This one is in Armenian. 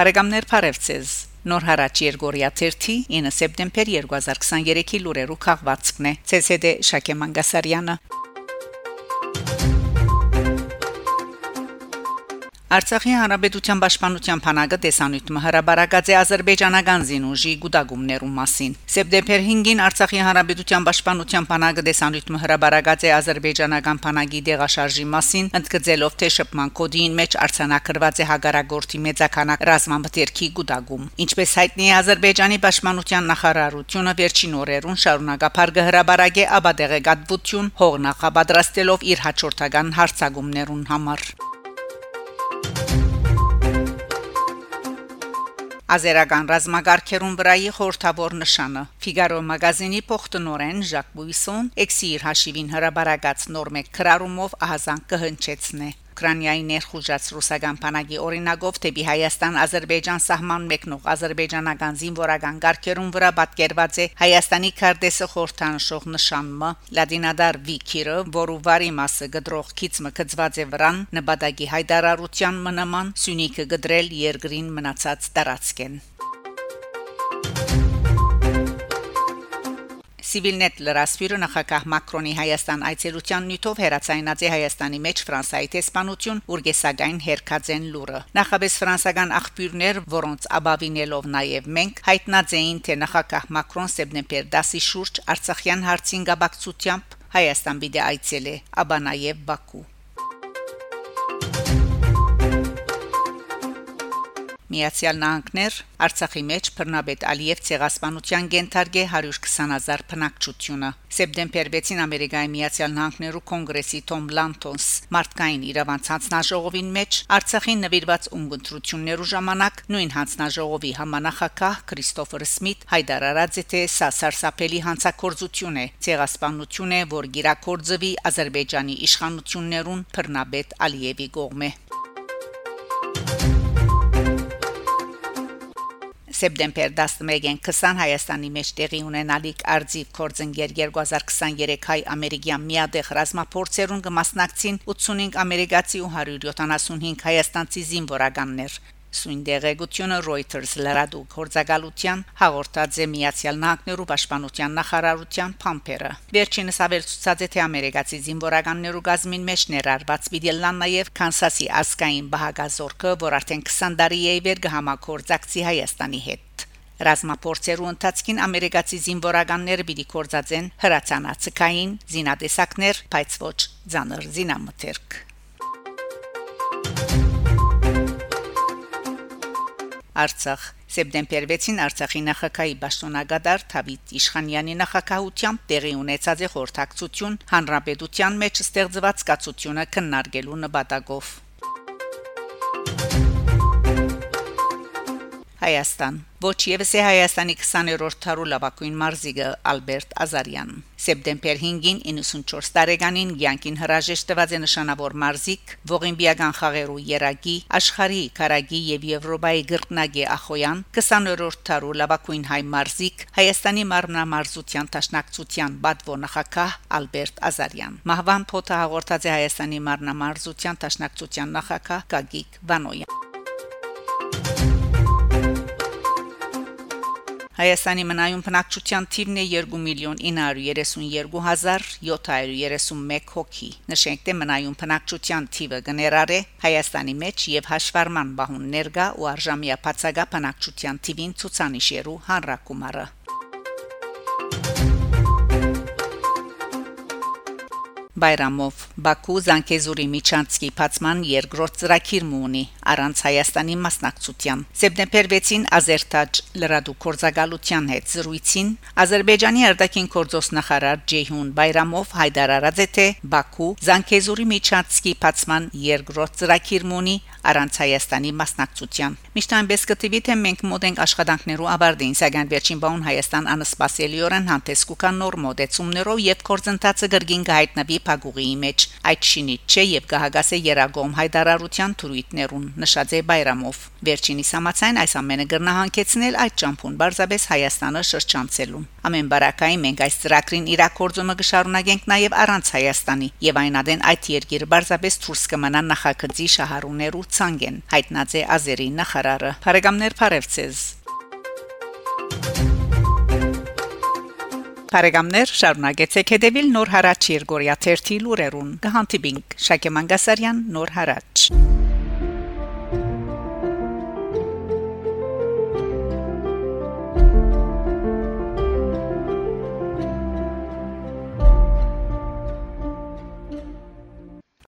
Փարեգամներ Փարևցես Նոր հարաճ Երգորիա 3 9 սեպտեմբեր 2023-ի լուրերու քաղվածքն է ՑՍԴ Շակե Մանգասարյանը Արցախի հանրապետության պաշտպանության բանակը տեսանյութը հրաբարակած է ազերբայջանական զինուժի գուտագումներու մասին։ Սեպտեմբեր 5-ին Արցախի հանրապետության պաշտպանության բանակը տեսանյութը հրաբարակած է ազերբայջանական բանակի դեղաշարժի մասին, ընդգծելով թե շփման կոդին մեջ արցանակրված է հագարագորտի մեծականակ ռազմամթերքի գուտագում։ Ինչպես հայտնի է Ազերբայջանի պաշտպանության նախարարությունը վերջին օրերուն շարունակապար գհրաբարագե աբադեղեկատվություն հողնախաբադրաստելով իր հաջորդական հարցագումներուն համար։ Ազերական ռազմագարքերուն վրայի խորթավոր նշանը. Ֆիգարո մագազինի փոխտնօրեն Ժակ Բուիսոն էքսիր հաշիվին հրաբարակած նոր մեկ քրարումով ահազան կհնչեցնե Ուկրաինայի ներխուժած ռուսական բանակի օրինագով դեպի Հայաստան-Ադրբեջան սահման մեկնող ադրբեջանական զինվորական ղարքերուն վրա պատկերված է Հայաստանի քարտեզը խորթանշող նշանը լադինադար վիկիրը, որը վարի մասը գդրող քիծմը կծված է վրան նպատակի հայտարարության մնաման սյունիքը գդրել երկրին մնացած տարածքեն Civilnet լրասփյուրը նախագահ Մակրոնի Հայաստան այցելության նյութով հերացայնած է Հայաստանի մեջ Ֆրանսայի տեսփանություն ուրգեսագայն հերկածեն լուրը։ Նախաբես ֆրանսական աղբյուրներ, որոնց աբավինելով նաև մենք հայտնած էին, թե նախագահ Մակրոն սեպտեմբեր 10-ի շուրջ Արցախյան հարցին գաբակցությամբ Հայաստան պիտի այցելե, ապա նաև Բաքու։ Միացյալ Նահանգներ Արցախի մեջ Բռնաբեդ Ալիև ցեղասպանության գենթարգե 120000 փնակչությունը սեպտեմբեր 6-ին Ամերիկայի Միացյալ Նահանգներու կոնգրեսի Թոմ Լանտոնս մարդկային իրավանց հանձնաժողովին մեջ Արցախին նվիրված ունգընտրություններու ժամանակ նույն հանձնաժողովի համանախակահ Քրիստոֆեր Սմիթ հայտարարած է թե սա սարսափելի հանցակործություն է ցեղասպանություն է որ գիրակորձվի Ադրբեջանի իշխանություններուն Բռնաբեդ Ալիևի կողմէ Սեպտեմբեր 11-ին 20 Հայաստանի մեջ տեղի ունենալիք արձիվ կորձընկեր 2023 հայ ամերիկյան միադեղ ռազմապորցերուն կմասնակցին 85 ամերիկացի ու 175 հայաստանցի զինվորականներ Սույն դեղեցությունը Reuters լրադու կորցակալության հաղորդած է Միացյալ Նահանգներու պաշտպանության նախարարության փամփերը։ Վերջինս ավերծուցած է թե ամերիկացի զինվորականներու գազմին մեջ ներառված Բիդելլան նաև Կանսասի ասկային բահագազորքը, որ արդեն 20 տարի է իվեր կհամակորձակցի Հայաստանի հետ։ Ռազմապորցերու ընթացքին ամերիկացի զինվորականները պիտի կորցածեն հրացանացկային զինադեսակներ, բայց ոչ ցաներ զինամթերք։ Արցախ Սեպտեմբեր 6-ին Արցախի նախագահի Պաշտոնագետար Թավիթ Իշխանյանի նախագահությամբ տեղի ունեցած է խորհրդակցություն հանրապետության մեջ ստեղծված կացությունը քննարկելու նպատակով Հայաստան Ոչ եւս է Հայաստանի 20-րդ թարու լավակույն մարզիկը Ալբերտ Ազարյան Սեպտեմբեր 5-ին 94 տարեկանին Գյանկին հրաժեշտ տված է նշանավոր մարզիկ ողիմբիական խաղերու երագի աշխարհի կարագի եւ Եվրոպայի գրկնագի Ախոյան 20-րդ թարու լավակույն հայ մարզիկ Հայաստանի մարմնամարզության տաշնակցության բադվո նախակահ Ալբերտ Ազարյան Մահվան փոթը հաղորդած է Հայաստանի մարմնամարզության տաշնակցության նախակահ Գագիկ Վանոյան Հայաստանի մնայուն բնակչության թիվն է 2 միլիոն 932731 հոգի։ Նշենք թե մնայուն բնակչության թիվը գներար է Հայաստանի մեջ եւ հաշվառման բահուն ներգա ու արժամիա բացագա բնակչության թիվին ցուցանիշերու հանրակումարը։ Բայրամով Բաքու Զանկեզուրի Միչանցկի փացման երկրորդ ծրագիրը ունի առանց Հայաստանի մասնակցության։ Սեպտեմբեր 6-ին Ազերտաջ լրադու կորզագալության հետ զրույցին Ադրբեջանի արտաքին գործոս նախարար Ջեյհուն Բայրամով հայտարարած է թե Բաքու Զանկեզուրի Միչանցկի փացման երկրորդ ծրագիրը ունի առանց Հայաստանի մասնակցության։ Միշտ այնպես կտվի թե մենք մոտ ենք աշխատանքներու ավարտին, սակայն վերջին բան Հայաստան անսպասելիորեն հանդես կուքան նոր մոդեցումներով եւ կորձընթացը գրգին կհայտնվի փագուղիի մեջ։ Այդ շինիչ չէ եւ կհագասե երագոմ հայդարարության թրույթներուն նշած է Բայրամով վերջինիս համացայն այս ամենը գրնահանքեցնել այդ ճամփուն բարձաբես Հայաստանը շրջանցելու ամեն բարակային մենք այս ծրագրին իրակորձումը կշարունակենք նաև առանց Հայաստանի եւ այնադեն այդ երկիրը բարձաբես դուրս կմնա նախագծի շահառուներու ցանգեն հայտնած է ազերի նախարարը Փարեգամներ Փարևցես Փարեգամներ շարունակեցեք հետևել նոր հարաճ Երգորիա 1 լուրերուն։ Կհանդիպինք Շակե Մանգասարյան նոր հարաճ